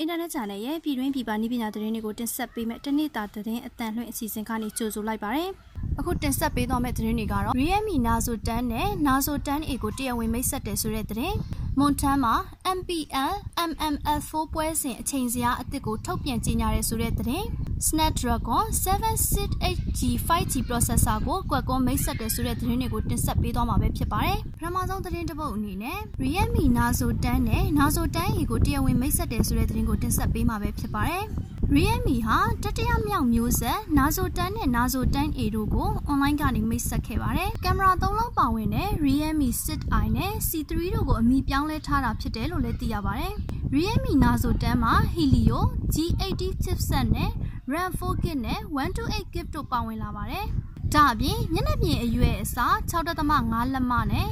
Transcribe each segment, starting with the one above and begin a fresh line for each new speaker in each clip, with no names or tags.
အင်တာနက် channel ရဲ့ပြည်တွင်းပြည်ပနည်းပညာသတင်းတွေကိုတင်ဆက်ပေးမယ့်တနေ့တာသတင်းအတန်လွှင့်အစီအစဉ်ကနေကြိုဆိုလိုက်ပါတယ်။အခုတင်ဆက်ပေးသွားမယ့်သတင်းတွေကတော့ Realme Nazo 10နဲ့ Nazo 10A ကိုတရားဝင်မိတ်ဆက်တယ်ဆိုတဲ့သတင်း။မွန်ထမ်းမှာ MPL MML4 ပွဲစဉ်အချိန်စရာအသစ်ကိုထုတ်ပြန်ကြေညာရဲဆိုတဲ့သတင်း။ Snapdragon 768G 5G processor ကိုကွက်ကွန်မိတ်ဆက်တယ်ဆိုတဲ့သတင်းတွေကိုတင်ဆက်ပေးသွားမှာပဲဖြစ်ပါတယ်။ပထမဆုံးသတင်းတစ်ပုဒ်အနေနဲ့ Realme Nazo 10နဲ့ Nazo 10A ကိုတရားဝင်မိတ်ဆက်တယ်ဆိုတဲ့သတင်းကိုတင်ဆက်ပေးမှာပဲဖြစ်ပါတယ်။ Realme ဟာတတိယမြောက်မျိုးဆက် Nazo 10နဲ့ Nazo 10A တို့ကို online ကနေမိတ်ဆက်ခဲ့ပါတယ်။ကင်မရာ၃လုံးပါဝင်တဲ့ Realme 6i နဲ့ C3 တို့ကိုအမိပြောင်းလဲထားတာဖြစ်တယ်လို့လည်းသိရပါတယ်။ Realme Nazo 10မှာ Helio G80 chipset နဲ့ RAM 4GB နဲ့ 128GB တို့ပါဝင်လာပါတယ်။ဒါအပြင်မျက်နှာပြင်အရွယ်အစား6.5လက်မနဲ့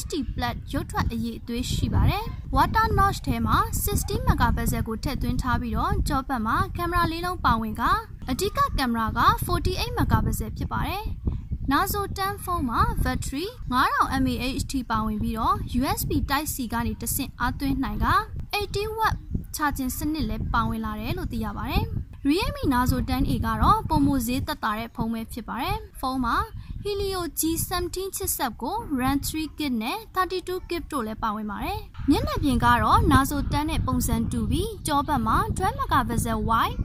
HD Plus ရုပ်ထွက်အရေးအသွေးရှိပါတယ်။ Water notch ထဲမှာ60 megapixel ကိုထည့်သွင်းထားပြီးတော့ကြောပတ်မှာကင်မရာလေးလုံးပါဝင်ကအဓိကကင်မရာက48 megapixel ဖြစ်ပါတယ်။ Nazo 10 phone မှာ battery 9000 mAh ထိပါဝင်ပြီးတော့ USB Type C ကနေတဆင့်အားသွင်းနိုင်က80 watt ချာဂျင်စနစ်လည်းပါဝင်လာတယ်လို့သိရပါတယ်။ Realme Nazo 10A ကတော့ပုံမဈေးသက်သာတဲ့ဖုန်းပဲဖြစ်ပါတယ်။ဖုန်းမှာ Helio G17 chipset ကို RAM 3GB နဲ့ 32GB တို့လည်းပါဝင်ပါတယ်။မျက်နှာပြင်ကတော့ Nazo 10နဲ့ပုံစံတူပြီးကြောပတ်မှာ12 megapixel wide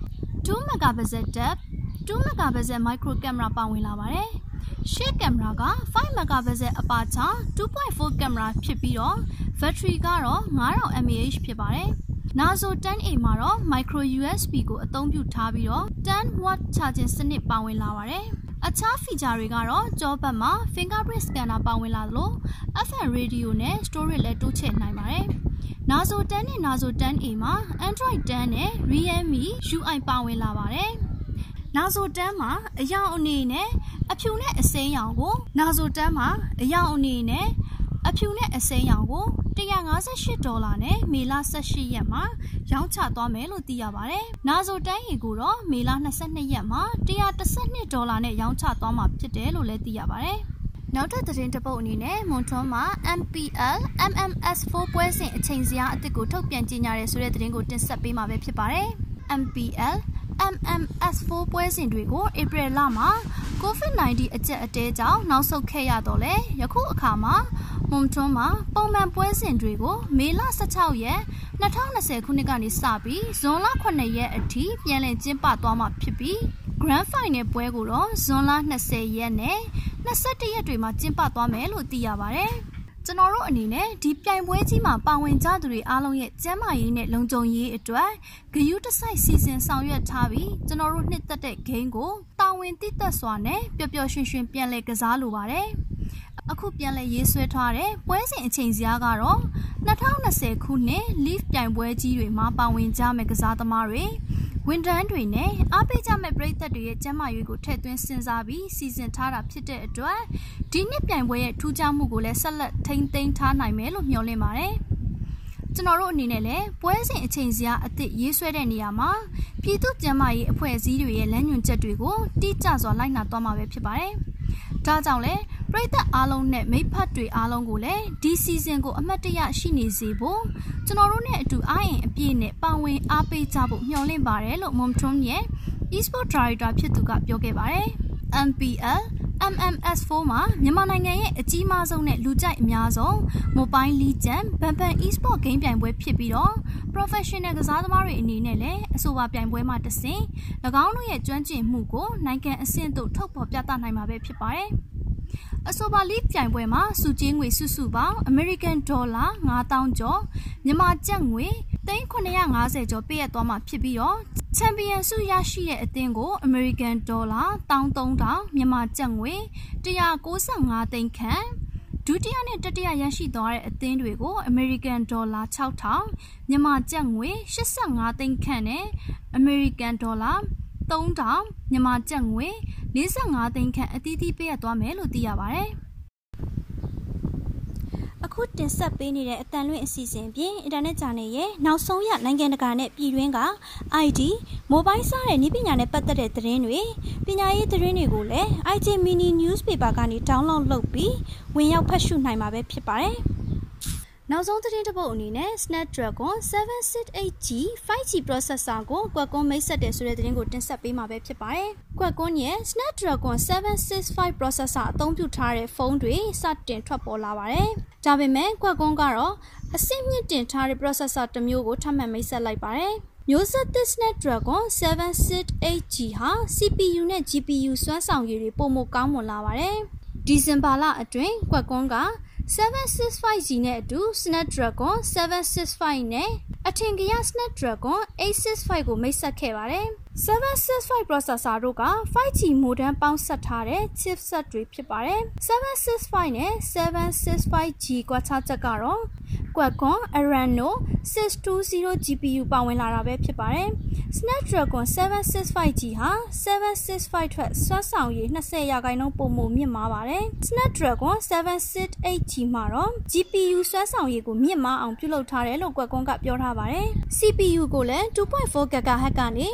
2 megapixel depth 2 megapixel micro camera ပါဝင်လာပါတယ်။ရှေ့ကင်မရာက5 megapixel aperture 2.4ကင်မရာဖြစ်ပြီးတော့ battery ကတော့9000 mAh ဖြစ်ပါတယ်။ Nazo 10A မှာတော့ micro USB ကိုအသုံးပြုထားပြီးတော့10 watt charging စနစ်ပါဝင်လာပါတယ်။အခြား feature တွေကတော့ကြောပတ်မှာ fingerprint scanner ပါဝင်လာသလို FM radio နဲ့ storage လည်းတိုးချဲ့နိုင်ပါတယ်။ Nazo 10နဲ့ Nazo 10A မှာ Android 10နဲ့ Realme UI ပါဝင်လာပါတယ်။ Nazo 10မှာအယောင်အနေနဲ့အဖြူနဲ့အစိမ်းရောင်ကို Nazo 10မှာအယောင်အနေနဲ့အဖြူနဲ့အစိမ်းရောင်ကို 158ဒေါ်လာနဲ့မေလ18ရက်မှာရောင်းချသွားမယ်လို့သိရပါတယ်။ Nazo တန်းရီကိုတော့မေလ22ရက်မှာ112ဒေါ်လာနဲ့ရောင်းချသွားမှာဖြစ်တယ်လို့လည်းသိရပါတယ်။နောက်ထပ်သတင်းတစ်ပုဒ်အနေနဲ့မွန်ထွန်းမှာ MPL MMS4 ပွဲစဉ်အချိန်စရာအသစ်ကိုထုတ်ပြန်ကြေညာရဲဆိုတဲ့သတင်းကိုတင်ဆက်ပေးမှာပဲဖြစ်ပါတယ်။ MPL MMS4 ပွဲစဉ်တွေကိုဧပြီလမှာ COVID-19 အကျက်အတဲကြောင့်နောက်ဆုတ်ခဲ့ရတော့လေယခုအခါမှာမွန်ထွန်းမှာပုံမှန်ပွဲစဉ်တွေကိုမေလ16ရက်2020ခုနှစ်ကနေစပြီးဇွန်လ9ရက်အထိပြန်လည်ကျင်းပသွားမှာဖြစ်ပြီး Grand Final ပွဲကိုတော့ဇွန်လ20ရက်နဲ့21ရက်တွေမှာကျင်းပသွားမယ်လို့သိရပါတယ်။ ကျွန်တော်တို့အနေနဲ့ဒီပြိုင်ပွဲကြီးမှာပါဝင်ကြသူတွေအားလုံးရဲ့ကျန်းမာရေးနဲ့လုံခြုံရေးအတွက်ဂယုတစိုက်စီစဉ်ဆောင်ရွက်ထားပြီးကျွန်တော်တို့နှစ်သက်တဲ့ဂိမ်းကိုတာဝန်သိသက်စွာနဲ့ပျော်ပျော်ရွှင်ရွှင်ပြန်လည်ကစားလိုပါတယ်။အခုပြန်လည်ရေးဆွဲထားတဲ့ပွဲစဉ်အချိန်စရာကတော့2020ခုနှစ် Leaf ပြိုင်ပွဲကြီးတွေမှာပါဝင်ကြမဲ့ကစားသမားတွေ ဝန်ထမ်းတွေနဲ့အားပေးကြမဲ့ပရိသတ်တွေရဲ့ကျန်းမာရေးကိုထည့်သွင်းစဉ်းစားပြီးစီစဉ်ထားတာဖြစ်တဲ့အတွက်ဒီနှစ်ပြိုင်ပွဲရဲ့ထူးခြားမှုကိုလည်းဆက်လက်ထိန်းသိမ်းထားနိုင်မယ်လို့မျှော်လင့်ပါတယ်။ကျွန်တော်တို့အနေနဲ့လည်းပွဲစဉ်အချိန်စရာအသစ်ရေးဆွဲတဲ့နေရာမှာပြည်သူ့ကျန်းမာရေးအဖွဲ့အစည်းတွေရဲ့လမ်းညွှန်ချက်တွေကိုတိကျစွာလိုက်နာသွားမှာပဲဖြစ်ပါတယ်။ဒါကြောင့်လည်း ပရိသတ်အားလုံးနဲ့မိဖတ်တွေအားလုံးကိုလည်းဒီစီဇန်ကိုအမှတ်တရရှိနေစေဖို့ကျွန်တော်တို့နဲ့အတူအားရင်အပြည့်နဲ့ပါဝင်အားပေးကြဖို့မျှော်လင့်ပါတယ်လို့ Momtron ရဲ့ e-sport director ဖြစ်သူကပြောခဲ့ပါတယ်။ MPL MMS4 မှာမြန်မာနိုင်ငံရဲ့အကြီးမားဆုံးနဲ့လူကြိုက်အများဆုံး Mobile Legend ဘန်ဘန် e-sport game ပြိုင်ပွဲဖြစ်ပြီးတော့ professional ကစားသမားတွေအနေနဲ့လည်းအဆိုပါပြိုင်ပွဲမှာတဆင့်၎င်းတို့ရဲ့ကျွမ်းကျင်မှုကိုနိုင်ငံအဆင့်သို့ထုတ်ဖော်ပြသနိုင်မှာပဲဖြစ်ပါတယ်။ အဆိုပါလိပြိုင်ပွဲမှာစုချင်းငွေစုစုပေါင်း American Dollar 9000ကျော်မြန်မာကျပ်ငွေ3950ကျော်ပေးရသွားမှာဖြစ်ပြီးတော့ချန်ပီယံဆုရရှိတဲ့အသင်းကို American Dollar 13000မြန်မာကျပ်ငွေ195သိန်းခန့်ဒုတိယနဲ့တတိယရရှိသွားတဲ့အသင်းတွေကို American Dollar 6000မြန်မာကျပ်ငွေ85သိန်းခန့်နဲ့ American Dollar 3000မြန်မာကျပ်ငွေ 45သိန်းခန့်အသီးသီးပေးရသွားမယ်လို့သိရပါတယ်။အခုတင်ဆက်ပေးနေတဲ့အတန်လွင့်အစီအစဉ်ပြင်အင်တာနက်ဂျာနယ်ရဲ့နောက်ဆုံးရနိုင်ငံတကာနဲ့ပြည်တွင်းက ID မိုဘိုင်းစားတဲ့နည်းပညာနဲ့ပတ်သက်တဲ့သတင်းတွေပညာရေးသတင်းတွေကိုလည်း IG Mini Newspaper ကနေ download လုပ်ပြီးဝင်ရောက်ဖတ်ရှုနိုင်မှာပဲဖြစ်ပါတယ်။ နောက်ဆုံးသတင်းတစ်ပုဒ်အနေနဲ့ Snapdragon 768G 5G processor ကိုကွက်ကွန်မိတ်ဆက်တယ်ဆိုတဲ့သတင်းကိုတင်ဆက်ပေးမှာပဲဖြစ်ပါတယ်။ကွက်ကွန်ရဲ့ Snapdragon 765 processor အသုံးပြုထားတဲ့ဖုန်းတွေစတင်ထွက်ပေါ်လာပါတယ်။ဒါပေမဲ့ကွက်ကွန်ကတော့အဆင့်မြင့်တင်ထားတဲ့ processor တစ်မျိုးကိုထပ်မံမိတ်ဆက်လိုက်ပါတယ်။မျိုးဆက်သစ် Snapdragon 768G ဟာ CPU နဲ့ GPU စွမ်းဆောင်ရည်တွေပုံမကောင်းမွန်လာပါတယ်။ဒီဇင်ဘာလအတွင်းကွက်ကွန်က 765G နဲ့အတူ Snapdragon 765နဲ့အထင်ကရ Snapdragon 865ကိုမိတ်ဆက်ခဲ့ပါတယ်။ 765 processor တို့က 5G modem ပေါင်းစပ်ထားတဲ့ chipset တွေဖြစ်ပါတယ်။765နဲ့ 765G ကွာခြားချက်ကတော့ Qualcomm Adreno 620 GPU ပါဝင်လာတာပဲဖြစ်ပါတယ်။ Snapdragon 765G ဟာ 765ထွက်စွမ်းဆောင်ရည်20ရာခိုင်နှုန်းပုံမမြင့်မားပါတယ်။ Snapdragon 768G မှာတော့ GPU စွမ်းဆောင်ရည်ကိုမြင့်မားအောင်ပြုလုပ်ထားတယ်လို့ Qualcomm ကပြောထားပါတယ်။ CPU ကိုလည်း2.4 GHz ကနေ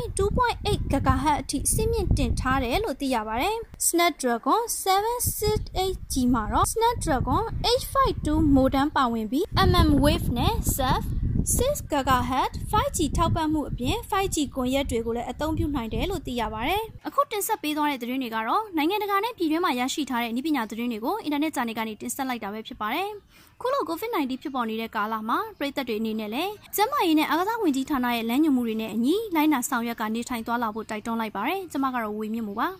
2.8 GHz အထိစီးမြင့်တင်ထားတယ်လို့သိရပါတယ်။ Snapdragon 768G မှာတော့ Snapdragon 852 modem ပါဝင်ပြီး mmWave နဲ့ surf 6 GHz 5G ထောက်ပံ့မှုအပြင် 5G ကွန်ရက်တွေကိုလည်းအသုံးပြုနိုင်တယ်လို့သိရပါတယ်။အခုတင်ဆက်ပေးသွားတဲ့သတင်းတွေကတော့နိုင်ငံတကာနဲ့ပြည်တွင်းမှာရရှိထားတဲ့ဤပညာသတင်းတွေကိုအင်တာနက်ဂျာနယ်ကနေတင်ဆက်လိုက်တာပဲဖြစ်ပါတယ်။ခုလို COVID-19 ဖြစ်ပေါ်နေတဲ့ကာလမှာပြည်သက်တွေအနေနဲ့လည်းကျန်းမာရေးနဲ့အာကစားဝန်ကြီးဌာနရဲ့လမ်းညွှန်မှုတွေနဲ့အညီလိုက်နာဆောင်ရွက်ကနေထိုင်သွားလာဖို့တိုက်တွန်းလိုက်ပါတယ်။ကျွန်မကတော့ဝေမြင့်မှုပါ။